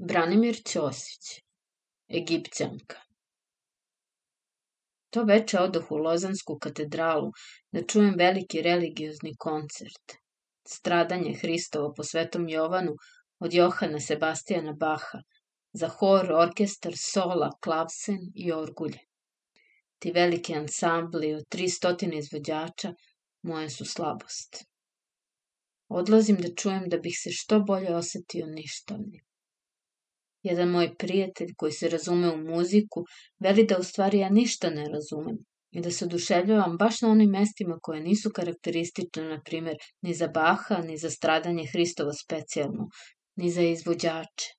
Branimir Ćosić, Egipćanka To veče odoh u Lozansku katedralu da čujem veliki religiozni koncert. Stradanje Hristova po Svetom Jovanu od Johana Sebastijana Baha za hor, orkestar, sola, klavsen i orgulje. Ti veliki ansambli od 300 izvođača moja su slabost. Odlazim da čujem da bih se što bolje osetio ništavnim. Jedan moj prijatelj koji se razume u muziku veli da u stvari ja ništa ne razumem i da se oduševljavam baš na onim mestima koje nisu karakteristične, na primer, ni za Baha, ni za stradanje Hristova specijalno, ni za izvođače.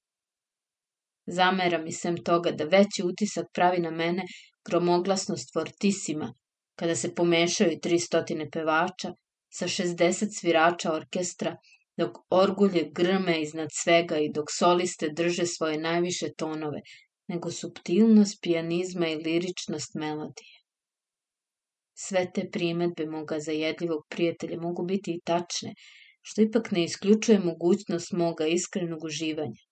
Zamera mi sem toga da veći utisak pravi na mene gromoglasnost fortisima, kada se pomešaju 300 pevača sa 60 svirača orkestra dok orgulje grme iznad svega i dok soliste drže svoje najviše tonove, nego subtilnost pijanizma i liričnost melodije. Sve te primetbe moga zajedljivog prijatelja mogu biti i tačne, što ipak ne isključuje mogućnost moga iskrenog uživanja.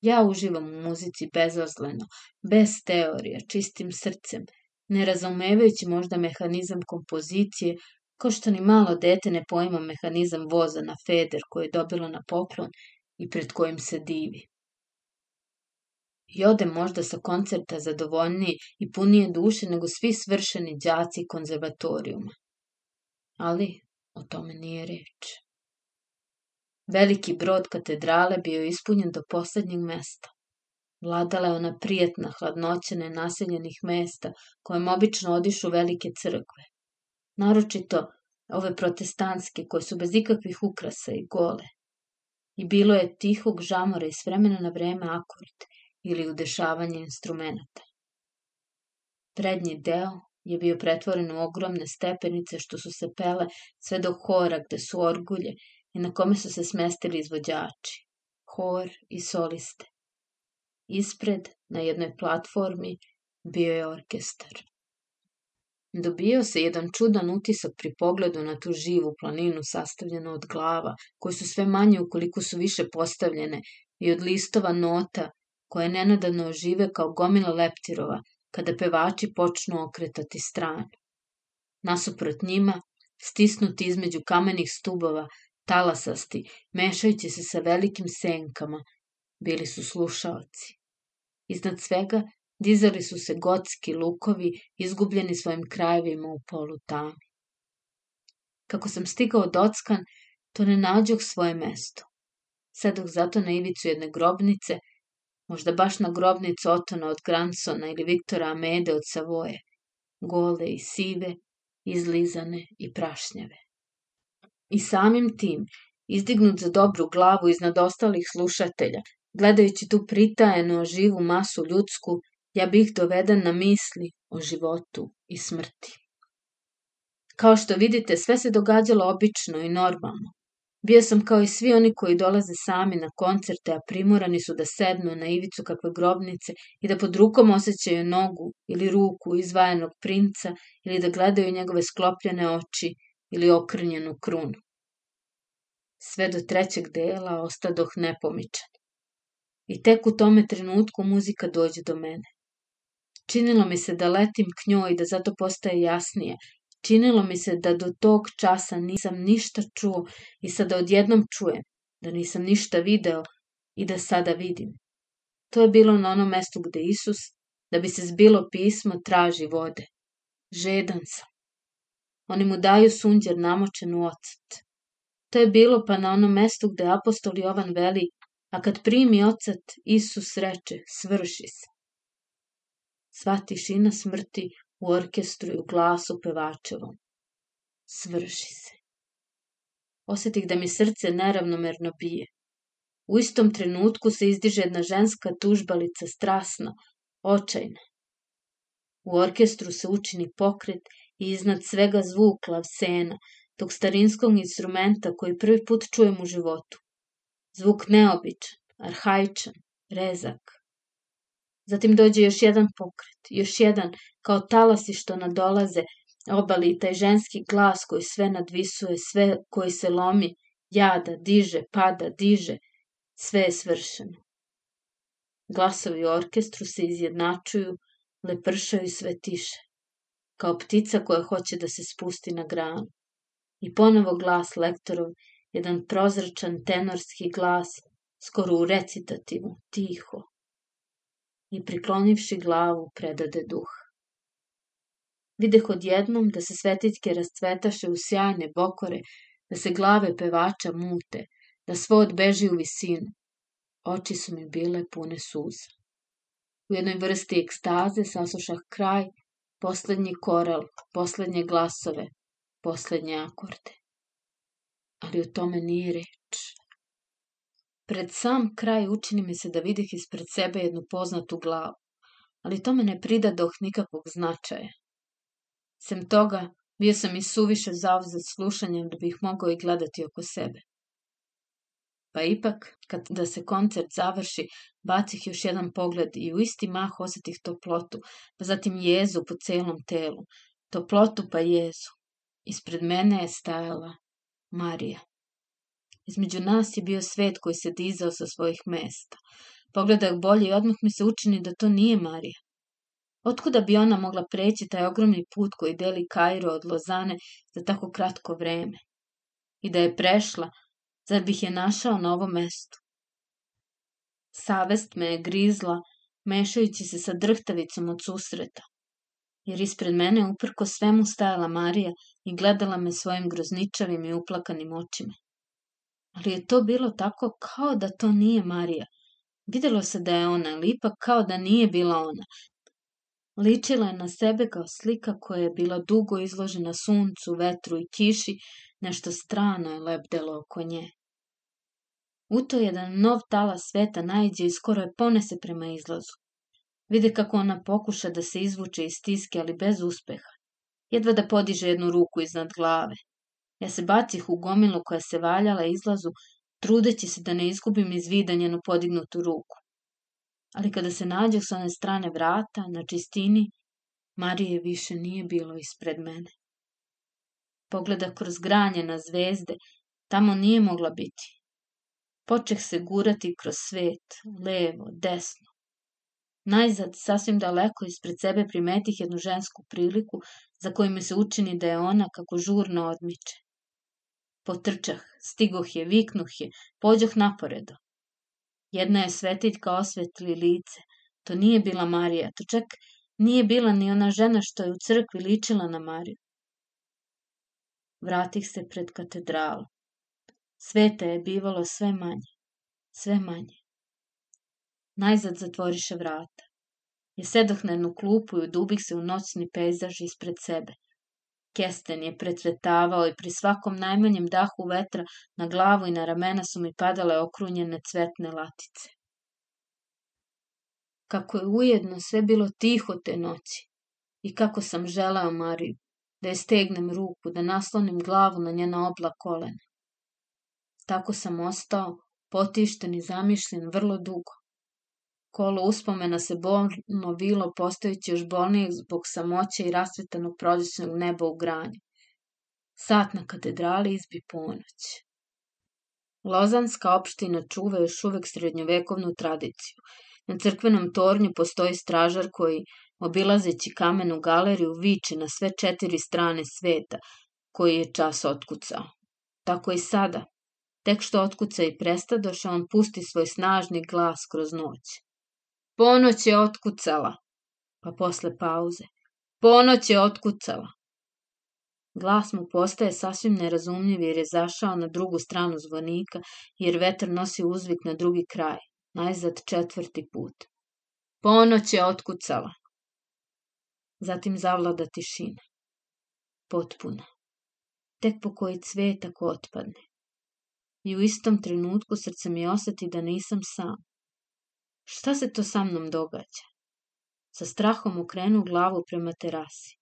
Ja uživam u muzici bezozleno, bez teorija, čistim srcem, ne razumevajući možda mehanizam kompozicije Ko što ni malo dete ne poima mehanizam voza na feder koje je dobilo na poklon i pred kojim se divi. I ode možda sa koncerta zadovoljniji i punije duše nego svi svršeni đaci konzervatorijuma. Ali o tome nije reč. Veliki brod katedrale bio je ispunjen do poslednjeg mesta. Vladala je ona prijetna hladnoća nenaseljenih mesta, kojem obično odišu velike crkve naročito ove protestantske koje su bez ikakvih ukrasa i gole. I bilo je tihog žamora i s vremena na vreme akord ili udešavanje instrumenta. Prednji deo je bio pretvoren u ogromne stepenice što su se pele sve do hora gde su orgulje i na kome su se smestili izvođači, hor i soliste. Ispred, na jednoj platformi, bio je orkestar. Dobijao se jedan čudan utisak pri pogledu na tu živu planinu sastavljenu od glava, koje su sve manje ukoliko su više postavljene, i od listova nota, koje nenadano ožive kao gomila leptirova, kada pevači počnu okretati stranu. Nasuprot njima, stisnuti između kamenih stubova, talasasti, mešajući se sa velikim senkama, bili su slušalci. Iznad svega Dizali su se gotski lukovi, izgubljeni svojim krajevima u polu tami. Kako sam stigao dockan, to ne nađoh svoje mesto. Sedoh zato na ivicu jedne grobnice, možda baš na grobnicu Otona od Gransona ili Viktora Amede od Savoje, gole i sive, izlizane i prašnjave. I samim tim, izdignut za dobru glavu iznad ostalih slušatelja, gledajući tu pritajeno živu masu ljudsku, ja bih doveden na misli o životu i smrti. Kao što vidite, sve se događalo obično i normalno. Bio sam kao i svi oni koji dolaze sami na koncerte, a primorani su da sednu na ivicu kakve grobnice i da pod rukom osjećaju nogu ili ruku izvajenog princa ili da gledaju njegove sklopljene oči ili okrnjenu krunu. Sve do trećeg dela ostadoh nepomičan. I tek u tome trenutku muzika dođe do mene. Činilo mi se da letim k njoj da zato postaje jasnije. Činilo mi se da do tog časa nisam ništa čuo i sada odjednom čujem, da nisam ništa video i da sada vidim. To je bilo na onom mestu gde Isus, da bi se zbilo pismo, traži vode. Žedan sam. Oni mu daju sunđer namočen u ocet. To je bilo pa na onom mestu gde apostol Jovan veli, a kad primi ocet, Isus reče, svrši se. Sva tišina smrti u orkestru i u glasu pevačevom. Svrši se. Osetih da mi srce neravnomerno bije. U istom trenutku se izdiže jedna ženska tužbalica strasna, očajna. U orkestru se učini pokret i iznad svega zvuk lavsena, tog starinskog instrumenta koji prvi put čujem u životu. Zvuk neobičan, arhaičan, rezak, Zatim dođe još jedan pokret, još jedan, kao talasi što nadolaze, obali taj ženski glas koji sve nadvisuje, sve koji se lomi, jada, diže, pada, diže, Sve je svršeno. Glasovi u orkestru se izjednačuju, lepršaju sve tiše, kao ptica koja hoće da se spusti na granu. I ponovo glas lektorov, jedan prozračan tenorski glas, skoro u recitativu, tiho. I priklonivši glavu, predade duh. Videh odjednom da se svetiljke rascvetaše u sjajne bokore, da se glave pevača mute, da svod beži u visinu. Oči su mi bile pune suza. U jednoj vrsti ekstaze saslušah kraj, poslednji koral, poslednje glasove, poslednje akorde. Ali o tome nije reč. Pred sam kraj učini mi se da vidih ispred sebe jednu poznatu glavu, ali tome ne pridadoh nikakvog značaja. Sem toga, bio sam i suviše zauzet slušanjem da bih mogao i gledati oko sebe. Pa ipak, kad da se koncert završi, bacih još jedan pogled i u isti mah osetih toplotu, pa zatim jezu po celom telu. Toplotu pa jezu. Ispred mene je stajala Marija. Između nas je bio svet koji se dizao sa svojih mesta. Pogledak bolje i odmah mi se učini da to nije Marija. Otkuda bi ona mogla preći taj ogromni put koji deli Kairo od Lozane za tako kratko vreme? I da je prešla, zar bih je našao na ovom mestu? Savest me je grizla, mešajući se sa drhtavicom od susreta. Jer ispred mene uprko svemu stajala Marija i gledala me svojim grozničavim i uplakanim očima. Ali je to bilo tako kao da to nije Marija. Videlo se da je ona, ali ipak kao da nije bila ona, Ličila je na sebe kao slika koja je bila dugo izložena suncu, vetru i kiši, nešto strano je lebdelo oko nje. U to jedan nov tala sveta najđe i skoro je ponese prema izlazu. Vide kako ona pokuša da se izvuče iz stiske, ali bez uspeha. Jedva da podiže jednu ruku iznad glave. Ja se bacih u gomilu koja se valjala izlazu, trudeći se da ne izgubim iz vida njenu podignutu ruku ali kada se nađe s one strane vrata, na čistini, Marije više nije bilo ispred mene. Pogleda kroz granje na zvezde, tamo nije mogla biti. Počeh se gurati kroz svet, levo, desno. Najzad, sasvim daleko ispred sebe primetih jednu žensku priliku za koju mi se učini da je ona kako žurno odmiče. Potrčah, stigoh je, viknuh je, pođoh naporedo. Jedna je svetiljka osvetli lice. To nije bila Marija, to čak nije bila ni ona žena što je u crkvi ličila na Mariju. Vratih se pred katedralu. Sveta je bivalo sve manje, sve manje. Najzad zatvoriše vrata. Je sedoh na jednu klupu i udubih se u noćni pejzaž ispred sebe. Kesten je pretvetavao i pri svakom najmanjem dahu vetra na glavu i na ramena su mi padale okrunjene cvetne latice. Kako je ujedno sve bilo tiho te noći i kako sam želeo Mariju, da je stegnem ruku, da naslonim glavu na njena obla kolena. Tako sam ostao, potišten i zamišljen vrlo dugo. Kolo uspomena se bolno vilo postojeći još bolnije zbog samoće i rasvetanog prođećnog neba u granju. Sat na katedrali izbi ponoć. Lozanska opština čuva još uvek srednjovekovnu tradiciju. Na crkvenom tornju postoji stražar koji, obilazeći kamenu galeriju, viče na sve četiri strane sveta, koji je čas otkucao. Tako i sada. Tek što otkuca i prestadoše, on pusti svoj snažni glas kroz noć. Ponoć je otkucala. Pa posle pauze. Ponoć je otkucala. Glas mu postaje sasvim nerazumljiv jer je zašao na drugu stranu zvonika, jer vetar nosi uzvik na drugi kraj, najzad četvrti put. Ponoć je otkucala. Zatim zavlada tišina. Potpuna. Tek po koji cvet ako otpadne. I u istom trenutku srce mi oseti da nisam sam. Šta se to sa mnom događa? Sa strahom okrenu glavu prema terasi.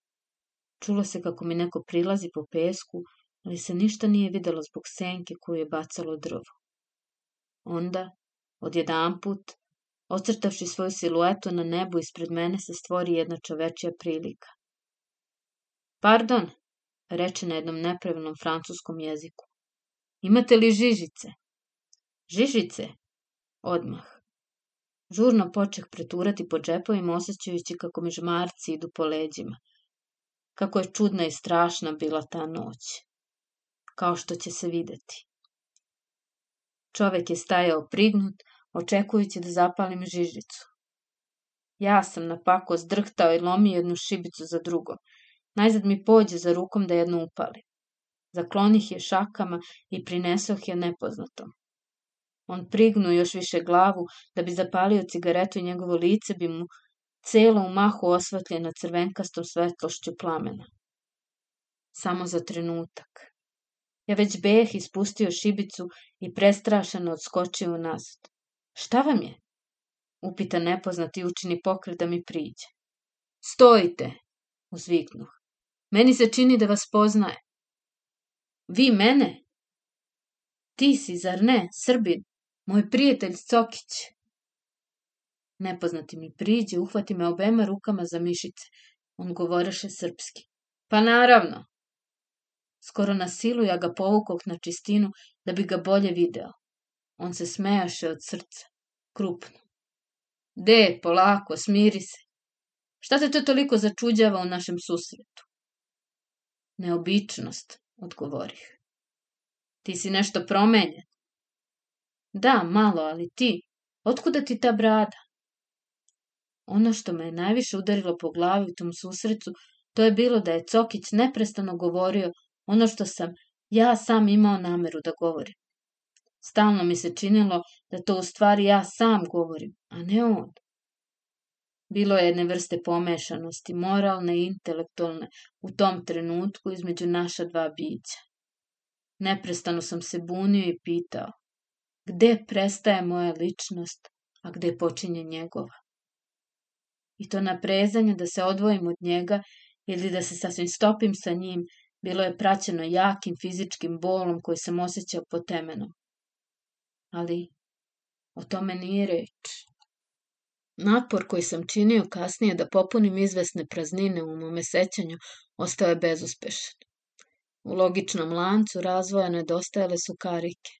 Čulo se kako mi neko prilazi po pesku, ali se ništa nije videlo zbog senke koju je bacalo drvo. Onda, odjedan put, ocrtavši svoju siluetu na nebu ispred mene se stvori jedna čovečija prilika. Pardon, reče na jednom nepravilnom francuskom jeziku. Imate li žižice? Žižice? odmah. Žurno počeh preturati po džepovima, osjećajući kako mi žmarci idu po leđima. Kako je čudna i strašna bila ta noć. Kao što će se videti. Čovek je stajao prignut, očekujući da zapalim žižicu. Ja sam na pako zdrhtao i lomio jednu šibicu za drugom. Najzad mi pođe za rukom da jednu upalim. Zaklonih je šakama i prinesoh je nepoznatom. On prignu još više glavu da bi zapalio cigaretu i njegovo lice bi mu celo u mahu osvetljeno crvenkastom svetlošću plamena. Samo za trenutak. Ja već beh ispustio šibicu i prestrašeno odskočio nazad. Šta vam je? Upita nepoznati učini pokret da mi priđe. Stojite, uzviknuh. Meni se čini da vas poznaje. Vi mene? Ti si, zar ne, Srbin, moj prijatelj Cokić. Nepoznati mi priđe, uhvati me obema rukama za mišice. On govoreše srpski. Pa naravno. Skoro na silu ja ga povukog na čistinu da bi ga bolje video. On se smejaše od srca, krupno. De, polako, smiri se. Šta te to toliko začuđava u našem susretu? Neobičnost, odgovorih. Ti si nešto promenjen. Da, malo, ali ti, otkuda ti ta brada? Ono što me je najviše udarilo po glavi u tom susretu, to je bilo da je Cokić neprestano govorio ono što sam ja sam imao nameru da govorim. Stalno mi se činilo da to u stvari ja sam govorim, a ne on. Bilo je jedne vrste pomešanosti, moralne i intelektualne, u tom trenutku između naša dva bića. Neprestano sam se bunio i pitao, gde prestaje moja ličnost, a gde počinje njegova? I to naprezanje da se odvojim od njega ili da se sasvim stopim sa njim, bilo je praćeno jakim fizičkim bolom koji sam osjećao po temenom ali o tome nije reč. Napor koji sam činio kasnije da popunim izvesne praznine u mome sećanju ostao je bezuspešan. U logičnom lancu razvoja nedostajale su karike.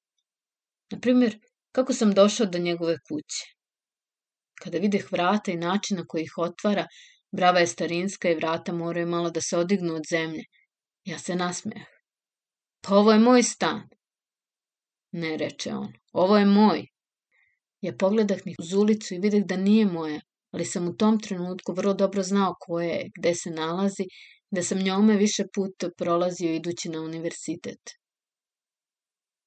Naprimjer, kako sam došao do njegove kuće. Kada videh vrata i način na koji ih otvara, brava je starinska i vrata moraju malo da se odignu od zemlje. Ja se nasmejah. Pa ovo je moj stan. Ne, reče on, ovo je moj. Ja pogledah ni uz ulicu i videh da nije moja, ali sam u tom trenutku vrlo dobro znao koje je, gde se nalazi, da sam njome više puta prolazio idući na univerzitet.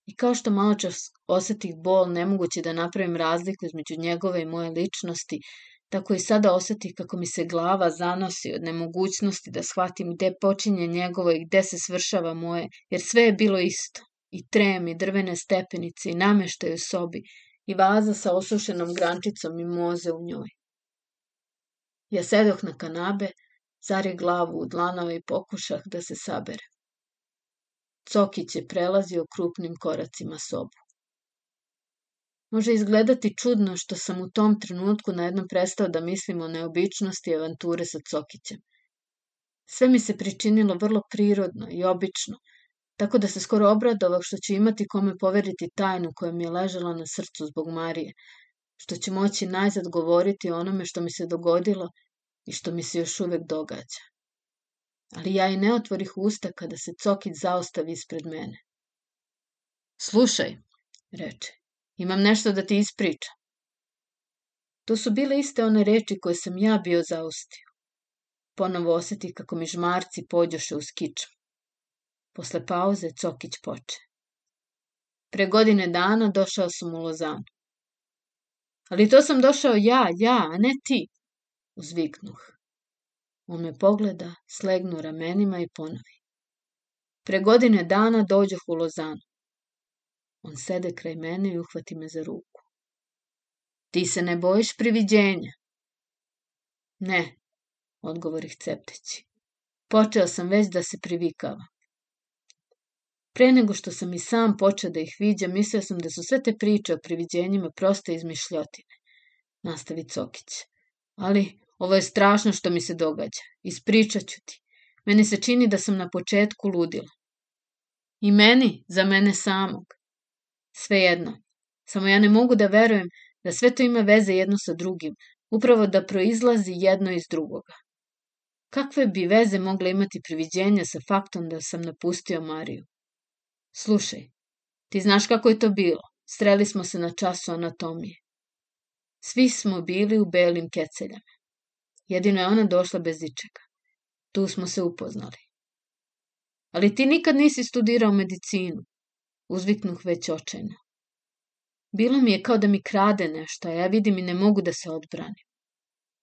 I kao što malo čas osetih bol nemoguće da napravim razliku između njegove i moje ličnosti, tako i sada osetih kako mi se glava zanosi od nemogućnosti da shvatim gde počinje njegovo i gde se svršava moje, jer sve je bilo isto i trem i drvene stepenice i nameštaj u sobi i vaza sa osušenom grančicom i moze u njoj. Ja sedoh na kanabe, zari glavu u dlanove i pokušah da se sabere. Cokić je prelazio krupnim koracima sobu. Može izgledati čudno što sam u tom trenutku na jednom prestao da mislim o neobičnosti avanture sa Cokićem. Sve mi se pričinilo vrlo prirodno i obično, tako da se skoro obradovao što će imati kome poveriti tajnu koja mi je ležala na srcu zbog Marije, što će moći najzad govoriti o onome što mi se dogodilo i što mi se još uvek događa. Ali ja i ne otvorih usta kada se Cokić zaostavi ispred mene. Slušaj, reče, imam nešto da ti ispričam. To su bile iste one reči koje sam ja bio zaustio. Ponovo oseti kako mi žmarci pođoše u skičm. Posle pauze Cokić poče. Pre godine dana došao sam u Lozanu. Ali to sam došao ja, ja, a ne ti, uzviknuh. On me pogleda, slegnu ramenima i ponovi. Pre godine dana dođoh u Lozanu. On sede kraj mene i uhvati me za ruku. Ti se ne bojiš priviđenja? Ne, odgovorih cepteći. Počeo sam već da se privikavam. Pre nego što sam i sam počeo da ih viđam, mislio sam da su sve te priče o priviđenjima proste izmišljotine. Nastavi Cokić. Ali ovo je strašno što mi se događa. Ispričat ću ti. Meni se čini da sam na početku ludila. I meni, za mene samog. Svejedno. Samo ja ne mogu da verujem da sve to ima veze jedno sa drugim, upravo da proizlazi jedno iz drugoga. Kakve bi veze mogle imati priviđenja sa faktom da sam napustio Mariju? Slušaj, ti znaš kako je to bilo. Sreli smo se na času anatomije. Svi smo bili u belim keceljama. Jedino je ona došla bez ičega. Tu smo se upoznali. Ali ti nikad nisi studirao medicinu, uzviknuh već očajno. Bilo mi je kao da mi krade nešto, a ja vidim i ne mogu da se odbranim.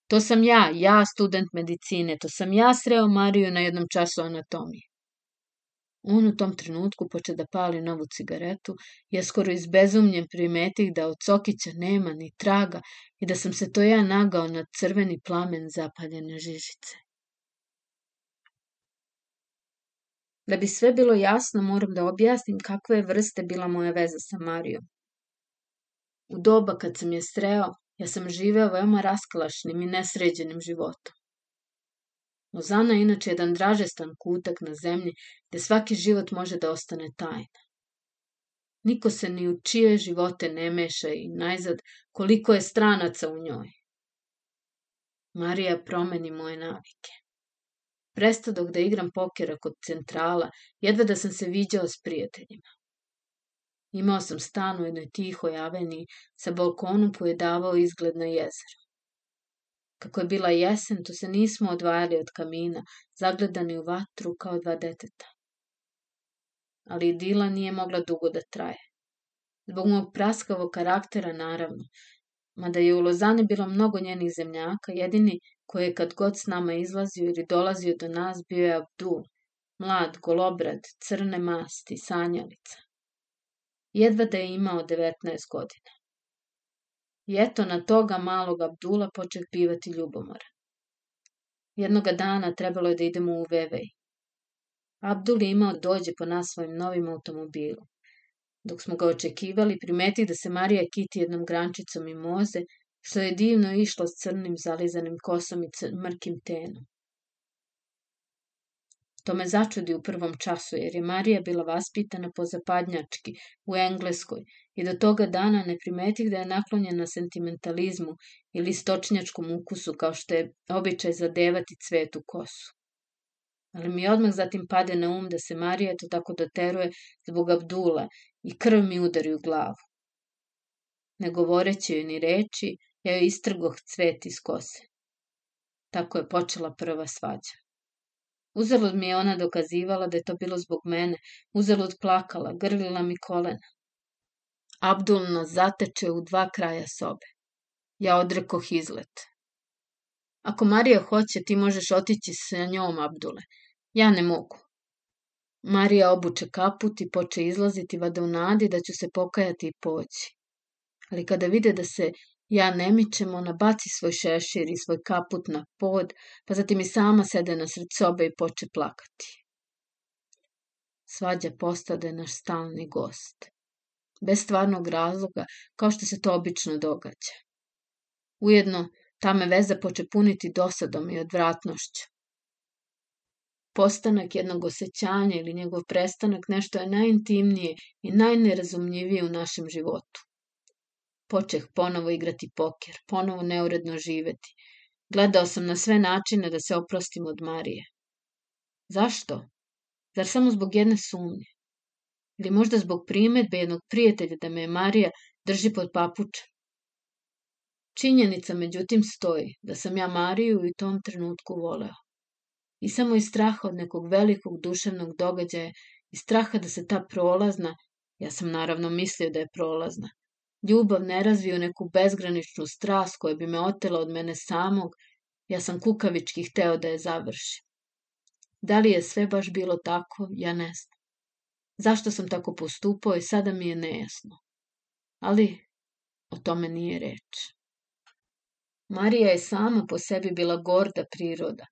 To sam ja, ja student medicine, to sam ja sreo Mariju na jednom času anatomije. On u tom trenutku poče da pali novu cigaretu, ja skoro izbezumljen primetih da od Cokića nema ni traga i da sam se to ja nagao na crveni plamen zapaljene žižice. Da bi sve bilo jasno, moram da objasnim kakve je vrste bila moja veza sa Marijom. U doba kad sam je sreo, ja sam živeo veoma rasklašnim i nesređenim životom. Lozana je inače jedan dražestan kutak na zemlji gde svaki život može da ostane tajna. Niko se ni u čije živote ne meša i najzad koliko je stranaca u njoj. Marija promeni moje navike. Prestadog da igram pokera kod centrala, jedva da sam se viđao s prijateljima. Imao sam stan u jednoj tihoj aveniji sa balkonom koji je davao izgled na jezero. Kako je bila jesen, to se nismo odvajali od kamina, zagledani u vatru kao dva deteta. Ali idila nije mogla dugo da traje. Zbog mog praskavog karaktera, naravno, mada je u Lozani bilo mnogo njenih zemljaka, jedini koji je kad god s nama izlazio ili dolazio do nas bio je Abdul, mlad, golobrad, crne masti, sanjalica jedva da je imao 19 godina. I eto na toga malog Abdula počeh bivati ljubomoran. Jednoga dana trebalo je da idemo u Vevej. Abdul je imao dođe po nas svojim novim automobilom. Dok smo ga očekivali, primeti da se Marija kiti jednom grančicom i moze, što je divno išlo s crnim zalizanim kosom i mrkim tenom. To me začudi u prvom času, jer je Marija bila vaspitana po zapadnjački, u Engleskoj, i do toga dana ne primetih da je naklonjena sentimentalizmu ili stočnjačkom ukusu, kao što je običaj zadevati cvetu kosu. Ali mi odmah zatim pade na um da se Marija to tako doteruje zbog Abdula i krv mi udari u glavu. Ne govoreći joj ni reči, ja joj istrgoh cvet iz kose. Tako je počela prva svađa. Uzalud mi je ona dokazivala da je to bilo zbog mene, uzalud plakala, grlila mi kolena. Abdul nas zateče u dva kraja sobe. Ja odrekoh izlet. Ako Marija hoće, ti možeš otići sa njom, Abdule. Ja ne mogu. Marija obuče kaput i poče izlaziti vada u nadi da ću se pokajati i poći. Ali kada vide da se Ja ne mičem, ona baci svoj šešir i svoj kaput na pod, pa zatim i sama sede na sred sobe i poče plakati. Svađa postade naš stalni gost. Bez stvarnog razloga, kao što se to obično događa. Ujedno, ta me veza poče puniti dosadom i odvratnošću. Postanak jednog osjećanja ili njegov prestanak nešto je najintimnije i najnerazumljivije u našem životu. Počeh ponovo igrati poker, ponovo neuredno živeti. Gledao sam na sve načine da se oprostim od Marije. Zašto? Zar samo zbog jedne sumnje? Ili možda zbog primetbe jednog prijatelja da me Marija drži pod papučem? Činjenica međutim stoji da sam ja Mariju u tom trenutku voleo. I samo iz straha od nekog velikog duševnog događaja i straha da se ta prolazna, ja sam naravno mislio da je prolazna, ljubav ne razviju neku bezgraničnu strast koja bi me otela od mene samog, ja sam kukavički hteo da je završim. Da li je sve baš bilo tako, ja ne znam. Zašto sam tako postupao i sada mi je nejasno. Ali o tome nije reč. Marija je sama po sebi bila gorda priroda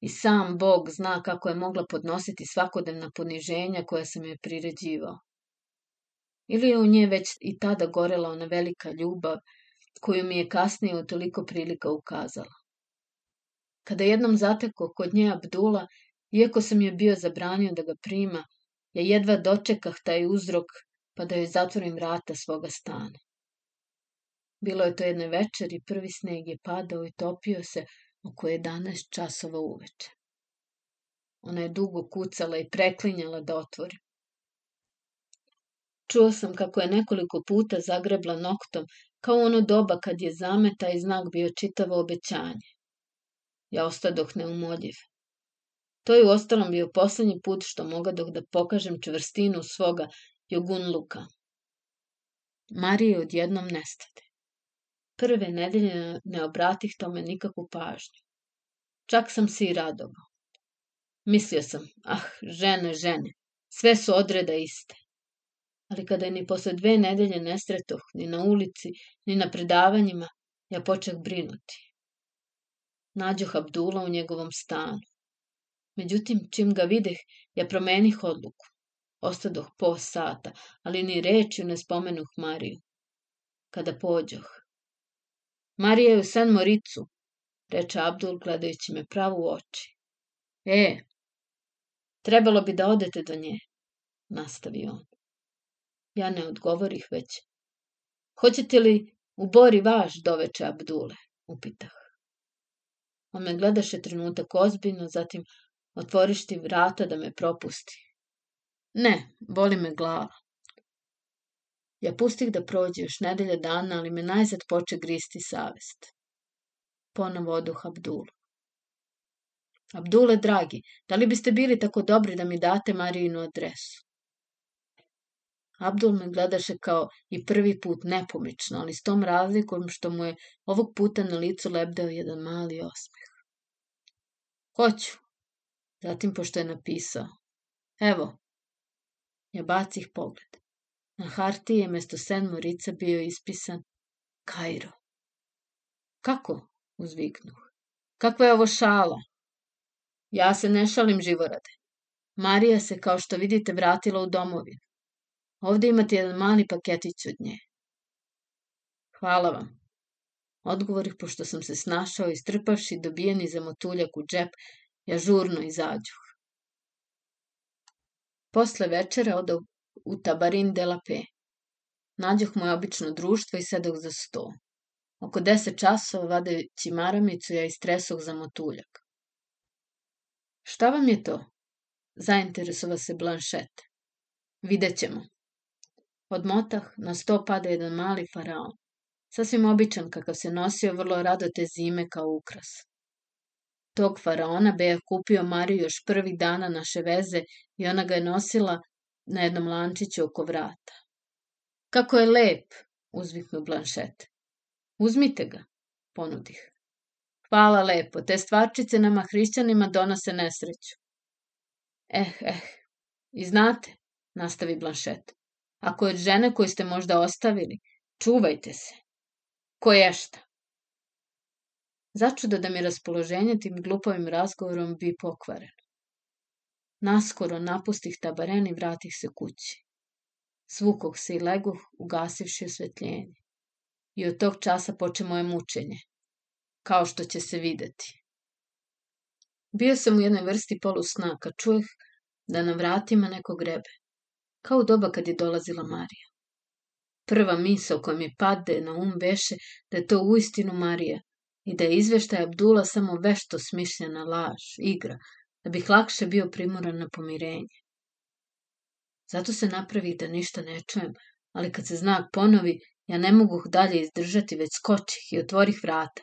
i sam Bog zna kako je mogla podnositi svakodnevna poniženja koja sam je priređivao. Ili je u nje već i tada gorela ona velika ljubav, koju mi je kasnije u toliko prilika ukazala. Kada jednom zateko kod nje Abdula, iako sam je bio zabranio da ga prima, ja jedva dočekah taj uzrok pa da joj zatvorim vrata svoga stana. Bilo je to jedne večer i prvi sneg je padao i topio se oko 11 časova uveče. Ona je dugo kucala i preklinjala da otvori. Čuo sam kako je nekoliko puta zagrebla noktom, kao ono doba kad je zameta i znak bio čitavo obećanje. Ja ostadoh neumoljiv. To je ostalom bio poslednji put što mogadoh da pokažem čvrstinu svoga jogunluka. Marije odjednom nestade. Prve nedelje ne obratih tome nikakvu pažnju. Čak sam se i radovao. Mislio sam, ah, žene, žene, sve su odreda iste. Ali kada je ni posle dve nedelje ne stretoh, ni na ulici, ni na predavanjima, ja počeh brinuti. Nađoh Abdula u njegovom stanu. Međutim, čim ga videh, ja promenih odluku. Ostadoh po sata, ali ni rečju ne spomenuh Mariju. Kada pođoh. Marija je u San Moricu, reče Abdul gledajući me pravo u oči. E, trebalo bi da odete do nje, nastavi on. Ja ne odgovorih već. Hoćete li u bori vaš doveče Abdule, upitah. On me gledaše trenutak ozbiljno, zatim otvoriš ti vrata da me propusti. Ne, boli me glava. Ja pustih da prođe još nedelja dana, ali me najzad poče gristi savest. Ponovo oduh Abdulu. Abdule, dragi, da li biste bili tako dobri da mi date Marijinu adresu? Abdul me gledaše kao i prvi put nepomično, ali s tom razlikom što mu je ovog puta na licu lebdeo jedan mali osmeh. Hoću. Zatim, pošto je napisao, evo, ja bacih pogled. Na hartiji je mesto Sen Morica bio ispisan Kairo. Kako? uzviknuh. Kakva je ovo šala? Ja se ne šalim živorade. Marija se, kao što vidite, vratila u domovinu. Ovde imate jedan mali paketić od nje. Hvala vam. Odgovorih, pošto sam se snašao i strpavši dobijeni za motuljak u džep, ja žurno izađuh. Posle večera odo u Tabarin de la Pe. Nađoh moje obično društvo i sedoh za sto. Oko deset časova, vadajući maramicu, ja istresoh za motuljak. Šta vam je to? Zainteresova se Blanšet. Vidjet ćemo. Odmotah, na sto pada jedan mali faraon. Sasvim običan kakav se nosio vrlo rado te zime kao ukras. Tog faraona Beja kupio Mariju još prvih dana naše veze i ona ga je nosila na jednom lančiću oko vrata. Kako je lep, uzviknu Blanšet. Uzmite ga, ponudih. Hvala lepo, te stvarčice nama hrišćanima donose nesreću. Eh, eh, i znate, nastavi Blanšet, ako je od žene koju ste možda ostavili, čuvajte se. Ko je šta? Začuda da mi raspoloženje tim glupovim razgovorom bi pokvareno. Naskoro napustih tabaren i vratih se kući. Svukog se i leguh, ugasivši osvetljenje. I od tog časa poče moje mučenje, kao što će se videti. Bio sam u jednoj vrsti polusna, kad čujeh da na vratima neko grebe, kao u doba kad je dolazila Marija. Prva misao koja mi pade na um beše da je to uistinu Marija i da je izveštaj Abdula samo vešto smišljena laž, igra, da bih lakše bio primoran na pomirenje. Zato se napravi da ništa ne čujem, ali kad se znak ponovi, ja ne mogu dalje izdržati, već skočih i otvorih vrata.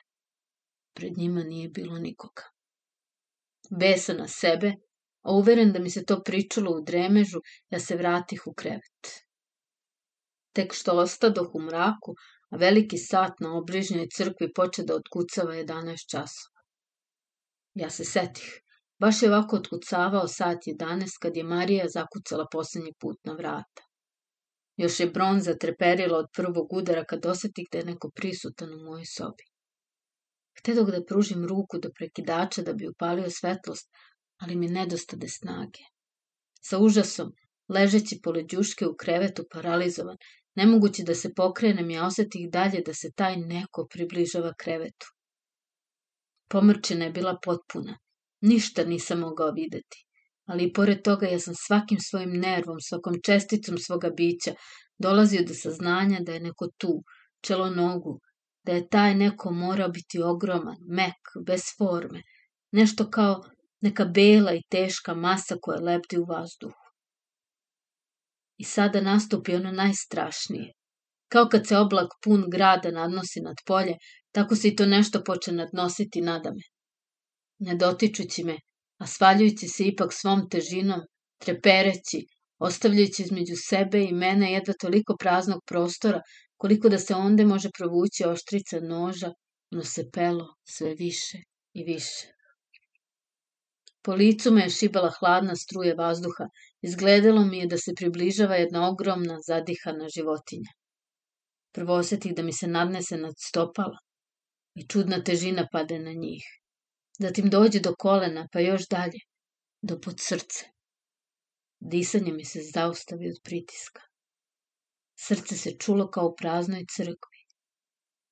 Pred njima nije bilo nikoga. Besa na sebe, a uveren da mi se to pričalo u dremežu, ja se vratih u krevet. Tek što ostadoh u mraku, a veliki sat na obližnjoj crkvi poče da otkucava 11 časova. Ja se setih, baš je ovako otkucavao sat 11 kad je Marija zakucala poslednji put na vrata. Još je bronza treperila od prvog udara kad osetih da je neko prisutan u mojoj sobi. Htedog da pružim ruku do prekidača da bi upalio svetlost, ali mi nedostade snage. Sa užasom, ležeći pored đuške u krevetu paralizovan, nemogući da se pokrenem, ja osetih dalje da se taj neko približava krevetu. Pomrčina je bila potpuna, ništa nisam mogao videti, ali i pored toga ja sam svakim svojim nervom, svakom česticom svoga bića dolazio do saznanja da je neko tu, čelo nogu, da je taj neko morao biti ogroman, mek, bez forme, nešto kao neka bela i teška masa koja lebdi u vazduhu. I sada nastupi ono najstrašnije. Kao kad se oblak pun grada nadnosi nad polje, tako se i to nešto poče nadnositi nadame. Ne dotičući me, a svaljujući se ipak svom težinom, trepereći, ostavljajući između sebe i mene jedva toliko praznog prostora, koliko da se onde može provući oštrica noža, no se pelo sve više i više. Po licu me je šibala hladna struje vazduha, izgledalo mi je da se približava jedna ogromna, zadihana životinja. Prvo osetih da mi se nadnese nad stopala i čudna težina pade na njih. Zatim dođe do kolena, pa još dalje, do pod srce. Disanje mi se zaustavi od pritiska. Srce se čulo kao u praznoj crkvi.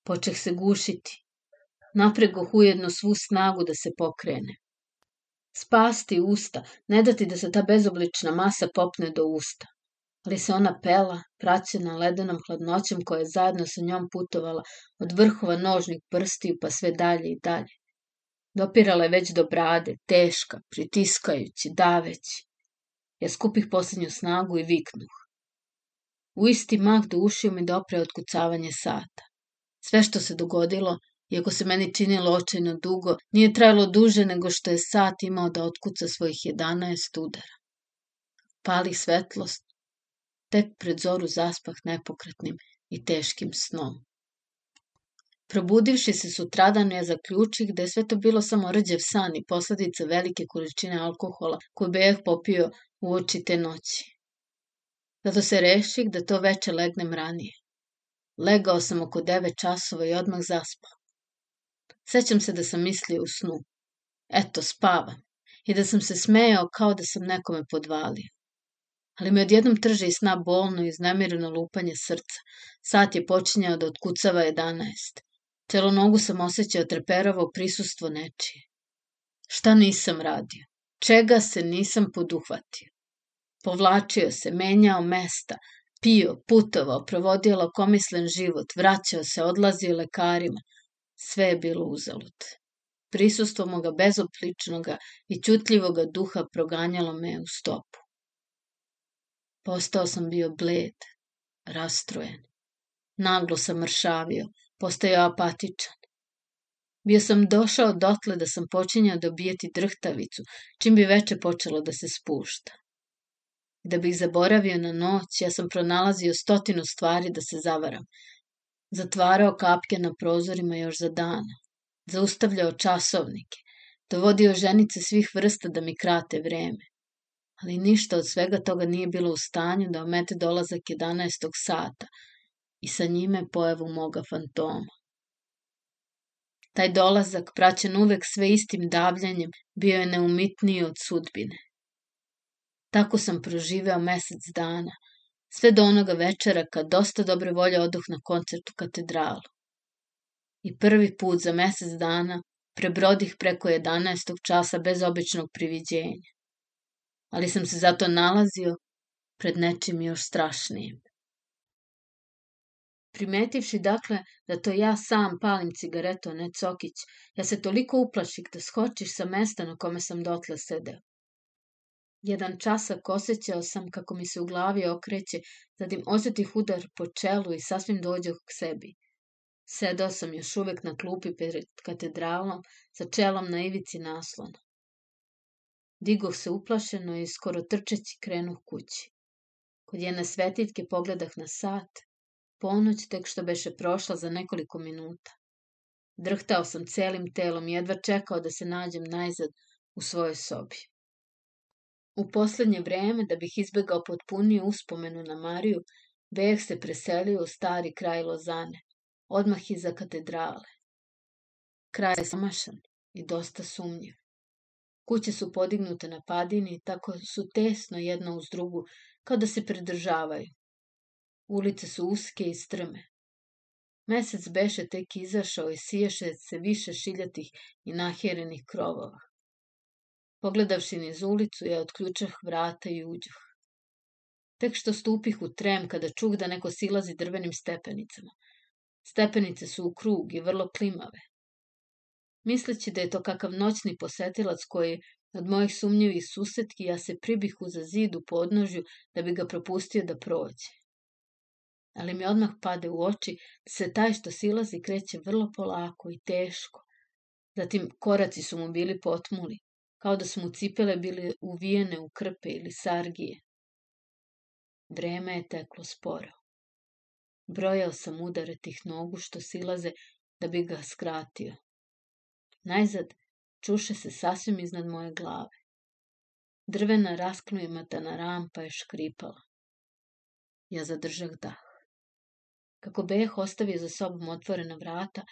Počeh se gušiti. Napregoh ujedno svu snagu da se pokrene. Spasti usta, ne dati da se ta bezoblična masa popne do usta. Ali se ona pela, praćena ledenom hladnoćem koja je zajedno sa njom putovala od vrhova nožnih prstiju pa sve dalje i dalje. Dopirala je već do brade, teška, pritiskajući, daveći. Ja skupih posljednju snagu i viknuh. U isti mah do ušiju mi dopre otkucavanje sata. Sve što se dogodilo, iako se meni činilo očajno dugo, nije trajalo duže nego što je sat imao da otkuca svojih 11 udara. Pali svetlost, tek pred zoru zaspah nepokretnim i teškim snom. Probudivši se sutradan, ja zaključih da je sve to bilo samo rđev san i posledica velike količine alkohola koju bejah popio u oči te noći. Zato se reših da to veče legnem ranije. Legao sam oko 9 časova i odmah zaspao. Sećam se da sam mislio u snu. Eto, spavam. I da sam se smejao kao da sam nekome podvalio. Ali me odjednom trže i sna bolno i iznemireno lupanje srca. Sat je počinjao da otkucava 11. Celo nogu sam osjećao treperovo prisustvo nečije. Šta nisam radio? Čega se nisam poduhvatio? Povlačio se, menjao mesta, pio, putovao, provodio lakomislen život, vraćao se, odlazio lekarima. Sve je bilo uzalud. Prisustvo moga bezopličnoga i ćutljivoga duha proganjalo me u stopu. Postao sam bio bled, rastrojen. Naglo sam mršavio, postajao apatičan. Bio sam došao dotle da sam počinjao dobijeti drhtavicu, čim bi veče počelo da se spušta. Da bih zaboravio na noć, ja sam pronalazio stotinu stvari da se zavaram. Zatvarao kapke na prozorima još za dana. Zaustavljao časovnike. Dovodio ženice svih vrsta da mi krate vreme. Ali ništa od svega toga nije bilo u stanju da omete dolazak 11. sata, i sa njime pojavu moga fantoma. Taj dolazak, praćen uvek sve istim davljanjem, bio je neumitniji od sudbine. Tako sam proživeo mesec dana, sve do onoga večera kad dosta dobre volje oduh na koncert u katedralu. I prvi put za mesec dana prebrodih preko 11. časa bez običnog priviđenja. Ali sam se zato nalazio pred nečim još strašnijim. Primetivši dakle da to ja sam palim cigaretu, ne Cokić, ja se toliko uplaših da skočiš sa mesta na kome sam dotle sedeo. Jedan časak osjećao sam kako mi se u glavi okreće, zatim osetih udar po čelu i sasvim dođoh k sebi. Sedao sam još uvek na klupi pred katedralom, sa čelom na ivici naslona. Digoh se uplašeno i skoro trčeći krenuh kući. Kod jedne svetiljke pogledah na sat, Ponoć tek što beše prošla za nekoliko minuta. Drhtao sam celim telom i jedva čekao da se nađem najzad u svojoj sobi. U poslednje vreme, da bih izbegao potpuniju uspomenu na Mariju, Beh se preselio u stari kraj Lozane, odmah iza katedrale. Kraj je samašan i dosta sumnjiv. Kuće su podignute na padini, tako su tesno jedna uz drugu, kao da se pridržavaju. Ulice su uske i strme. Mesec beše tek izašao i siješe se više šiljatih i nahjerenih krovova. Pogledavši niz ulicu, ja otključah vrata i uđoh. Tek što stupih u trem kada čuh da neko silazi drvenim stepenicama. Stepenice su u krug i vrlo klimave. Misleći da je to kakav noćni posetilac koji od mojih sumnjivih susetki ja se pribihu za zid u podnožju da bi ga propustio da prođe. Ali mi odmah pade u oči da se taj što silazi kreće vrlo polako i teško. Zatim koraci su mu bili potmuli, kao da su mu cipele bile uvijene u krpe ili sargije. Vreme je teklo sporo. Brojao sam udare tih nogu što silaze da bi ga skratio. Najzad čuše se sasvim iznad moje glave. Drvena rasknuimatana rampa je škripala. Ja zadržah dah. Kako beh ostavio za sobom otvorena vrata,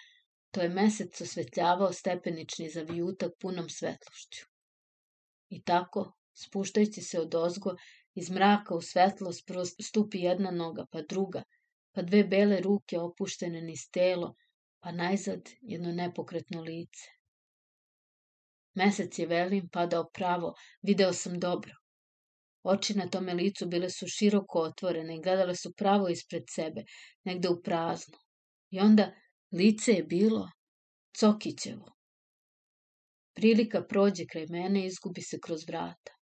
to je mesec osvetljavao stepenični zavijutak punom svetlošću. I tako, spuštajući se od ozgo, iz mraka u svetlost stupi jedna noga, pa druga, pa dve bele ruke opuštene niz telo, pa najzad jedno nepokretno lice. Mesec je velim padao pravo, video sam dobro. Oči na tome licu bile su široko otvorene i gledale su pravo ispred sebe, negde u prazno. I onda lice je bilo Cokićevo. Prilika prođe kraj mene i izgubi se kroz vrata.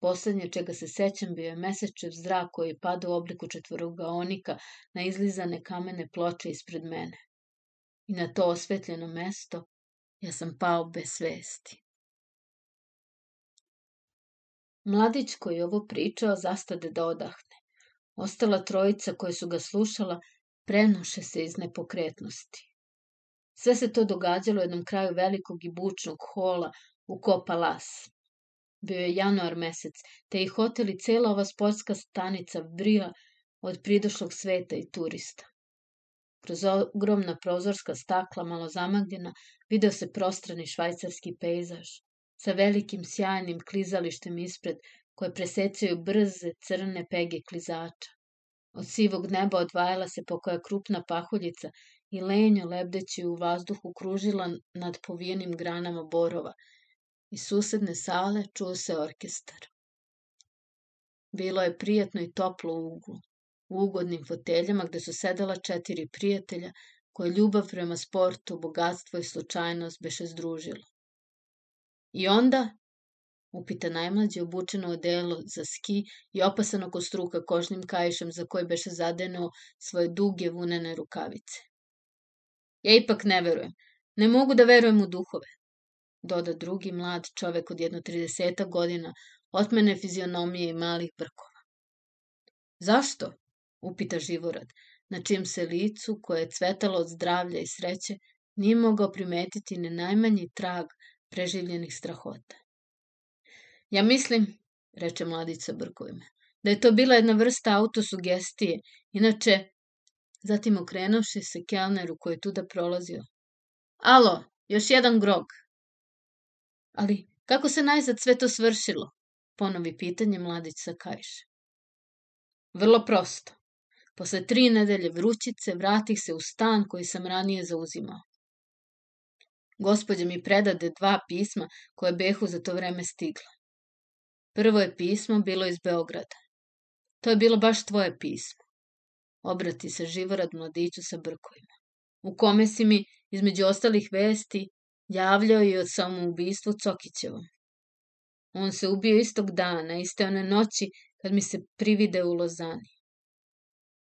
Poslednje čega se sećam bio je mesečev zrak koji je u obliku četvorogaonika na izlizane kamene ploče ispred mene. I na to osvetljeno mesto ja sam pao bez svesti. Mladić koji ovo pričao zastade da odahne. Ostala trojica koja su ga slušala prenoše se iz nepokretnosti. Sve se to događalo u jednom kraju velikog i bučnog hola u Kopa Las. Bio je januar mesec, te i hotel i cela ova sportska stanica vrija od pridošlog sveta i turista. Kroz ogromna prozorska stakla, malo zamagljena, video se prostrani švajcarski pejzaž, sa velikim sjajnim klizalištem ispred, koje presecaju brze crne pege klizača. Od sivog neba odvajala se pokoja krupna pahuljica i lenjo lebdeći u vazduhu kružila nad povijenim granama borova. Iz susedne sale čuo se orkestar. Bilo je prijatno i toplo u uglu u ugodnim foteljama gde su sedela četiri prijatelja koje ljubav prema sportu, bogatstvo i slučajnost beše združilo. I onda, upita najmlađi obučeno odelo za ski i opasano ko struka kožnim kajišem za koji beše zadenuo svoje duge vunene rukavice. Ja ipak ne verujem. Ne mogu da verujem u duhove, doda drugi mlad čovek od jedno 30 godina, otmene fizionomije i malih brkova. Zašto? upita Živorad, na čijem se licu, koje je cvetalo od zdravlja i sreće, nije mogao primetiti ne najmanji trag preživljenih strahota. Ja mislim, reče mladica brkovima, da je to bila jedna vrsta autosugestije, inače, zatim okrenuši se kelneru koji je tuda prolazio. Alo, još jedan grog. Ali, kako se najzad sve to svršilo? Ponovi pitanje mladić sa kajše. Vrlo prosto. Posle tri nedelje vrućice vratih se u stan koji sam ranije zauzimao. Gospodja mi predade dva pisma koje behu za to vreme stigla. Prvo je pismo bilo iz Beograda. To je bilo baš tvoje pismo. Obrati se Živorad mladiću sa brkovima. U kome si mi, između ostalih vesti, javljao i o samoubistvu Cokićevom. On se ubio istog dana, iste one noći, kad mi se privide u Lozani.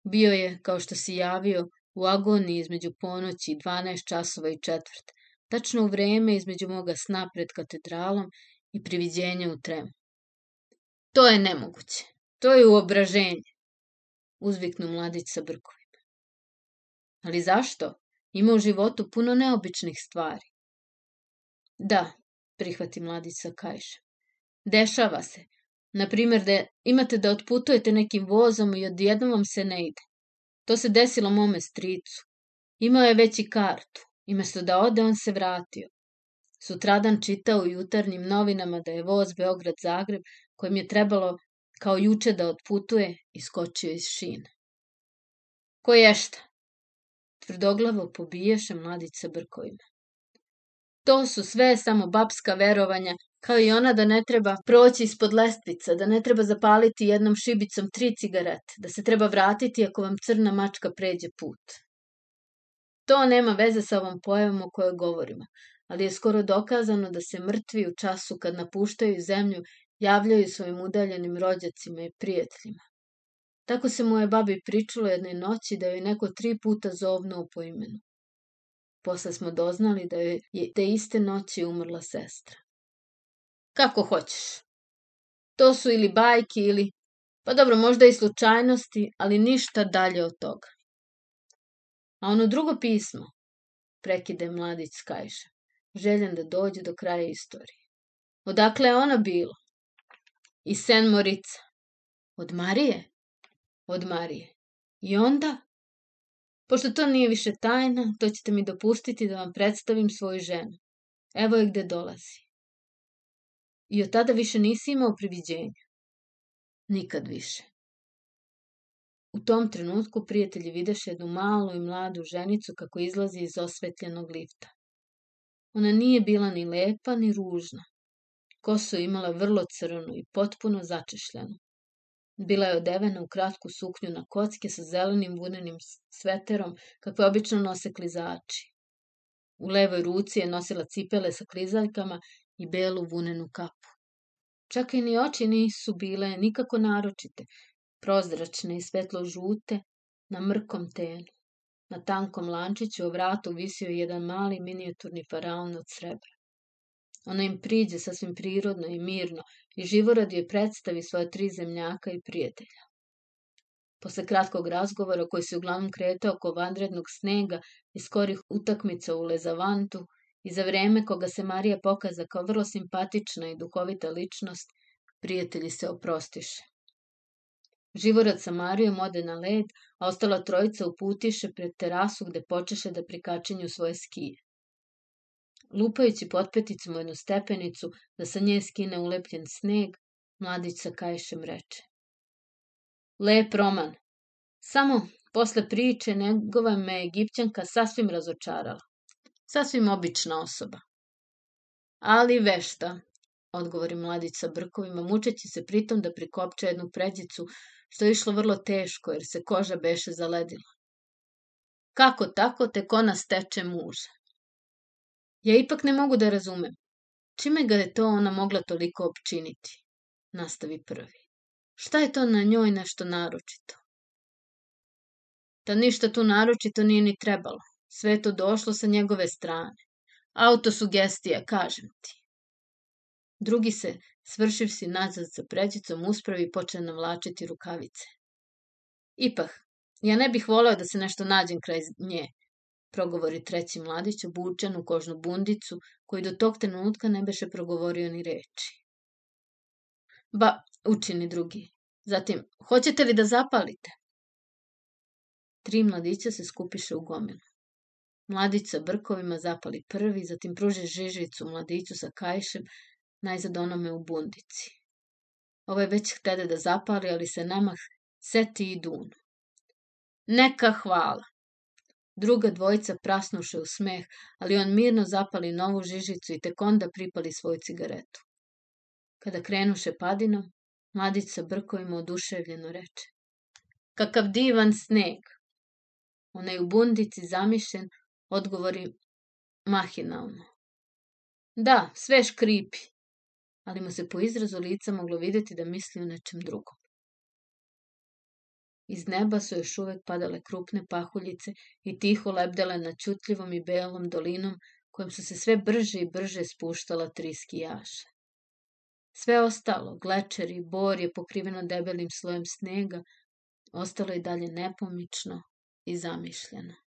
Bio je, kao što si javio, u agoniji između ponoći 12 časova i četvrt, tačno u vreme između moga sna pred katedralom i priviđenja u tremu. To je nemoguće. To je uobraženje, uzviknu mladić sa brkovima. Ali zašto? Ima u životu puno neobičnih stvari. Da, prihvati mladić sa kajšem. Dešava se, Na primjer, da imate da otputujete nekim vozom i odjednom vam se ne ide. To se desilo mome stricu. Imao je već i kartu. I mesto da ode, on se vratio. Sutradan čitao u jutarnjim novinama da je voz Beograd-Zagreb, kojim je trebalo kao juče da otputuje, iskočio iz šine. Ko je šta? Tvrdoglavo pobiješe mladić sa brkovima. To su sve samo babska verovanja kao i ona da ne treba proći ispod lestvica, da ne treba zapaliti jednom šibicom tri cigarete, da se treba vratiti ako vam crna mačka pređe put. To nema veze sa ovom pojavom o kojoj govorimo, ali je skoro dokazano da se mrtvi u času kad napuštaju zemlju javljaju svojim udaljenim rođacima i prijateljima. Tako se moje babi pričalo jedne noći da joj neko tri puta zovnuo po imenu. Posle smo doznali da je te iste noći umrla sestra. Kako hoćeš. To su ili bajke ili... Pa dobro, možda i slučajnosti, ali ništa dalje od toga. A ono drugo pismo, prekide mladić Skajša, željen da dođe do kraja istorije. Odakle je ona bilo? Iz Sen Morica. Od Marije? Od Marije. I onda? Pošto to nije više tajna, to ćete mi dopustiti da vam predstavim svoju ženu. Evo je gde dolazi. I od tada više nisi imao priviđenja. Nikad više. U tom trenutku prijatelji videše jednu malu i mladu ženicu kako izlazi iz osvetljenog lifta. Ona nije bila ni lepa ni ružna. Kosu imala vrlo crnu i potpuno začešljenu. Bila je odevena u kratku suknju na kocke sa zelenim vunenim sveterom, kakve obično nose klizači. U levoj ruci je nosila cipele sa klizaljkama i belu vunenu kapu. Čak i ni oči nisu bile nikako naročite, prozračne i svetlo žute, na mrkom tenu. Na tankom lančiću o vratu visio je jedan mali minijaturni faraon od srebra. Ona im priđe sasvim prirodno i mirno i živorad joj predstavi svoje tri zemljaka i prijatelja. Posle kratkog razgovora koji se uglavnom kretao oko vanrednog snega i skorih utakmica u Lezavantu i za vreme koga se Marija pokaza kao vrlo simpatična i duhovita ličnost, prijatelji se oprostiše. Živorad sa Marijom ode na led, a ostala trojica uputiše pred terasu gde počeše da prikačenju svoje skije lupajući potpeticom jednu stepenicu da sa nje skine ulepljen sneg, mladić sa kajšem reče. Lep roman. Samo posle priče njegova me Egipćanka sasvim razočarala. Sasvim obična osoba. Ali vešta, odgovori mladić sa brkovima, mučeći se pritom da prikopče jednu pređicu, što je išlo vrlo teško, jer se koža beše zaledila. Kako tako tek ona steče muža? Ja ipak ne mogu da razumem. Čime ga je to ona mogla toliko opčiniti? Nastavi prvi. Šta je to na njoj nešto naročito? Da ništa tu naročito nije ni trebalo. Sve to došlo sa njegove strane. Autosugestija, kažem ti. Drugi se, svršiv si nazad sa pređicom, uspravi i počne navlačiti rukavice. Ipak, ja ne bih voleo da se nešto nađem kraj nje, progovori treći mladić obučen u kožnu bundicu, koji do tog trenutka ne beše progovorio ni reči. Ba, učini drugi. Zatim, hoćete li da zapalite? Tri mladića se skupiše u gomenu. Mladić sa brkovima zapali prvi, zatim pruži žižicu mladiću sa kajšem, najzad onome u bundici. Ovo je već htede da zapali, ali se namah seti i dunu. Neka hvala, Druga dvojica prasnuše u smeh, ali on mirno zapali novu žižicu i tek onda pripali svoju cigaretu. Kada krenuše padinom, mladić sa brkovima oduševljeno reče. Kakav divan sneg! Onaj u bundici zamišljen odgovori mahinalno. Da, sve škripi, ali mu se po izrazu lica moglo videti da misli o nečem drugom. Iz neba su još uvek padale krupne pahuljice i tiho lebdele na čutljivom i belom dolinom kojom su se sve brže i brže spuštala tri skijaša. Sve ostalo, glečer i bor je pokriveno debelim slojem snega, ostalo je dalje nepomično i zamišljeno.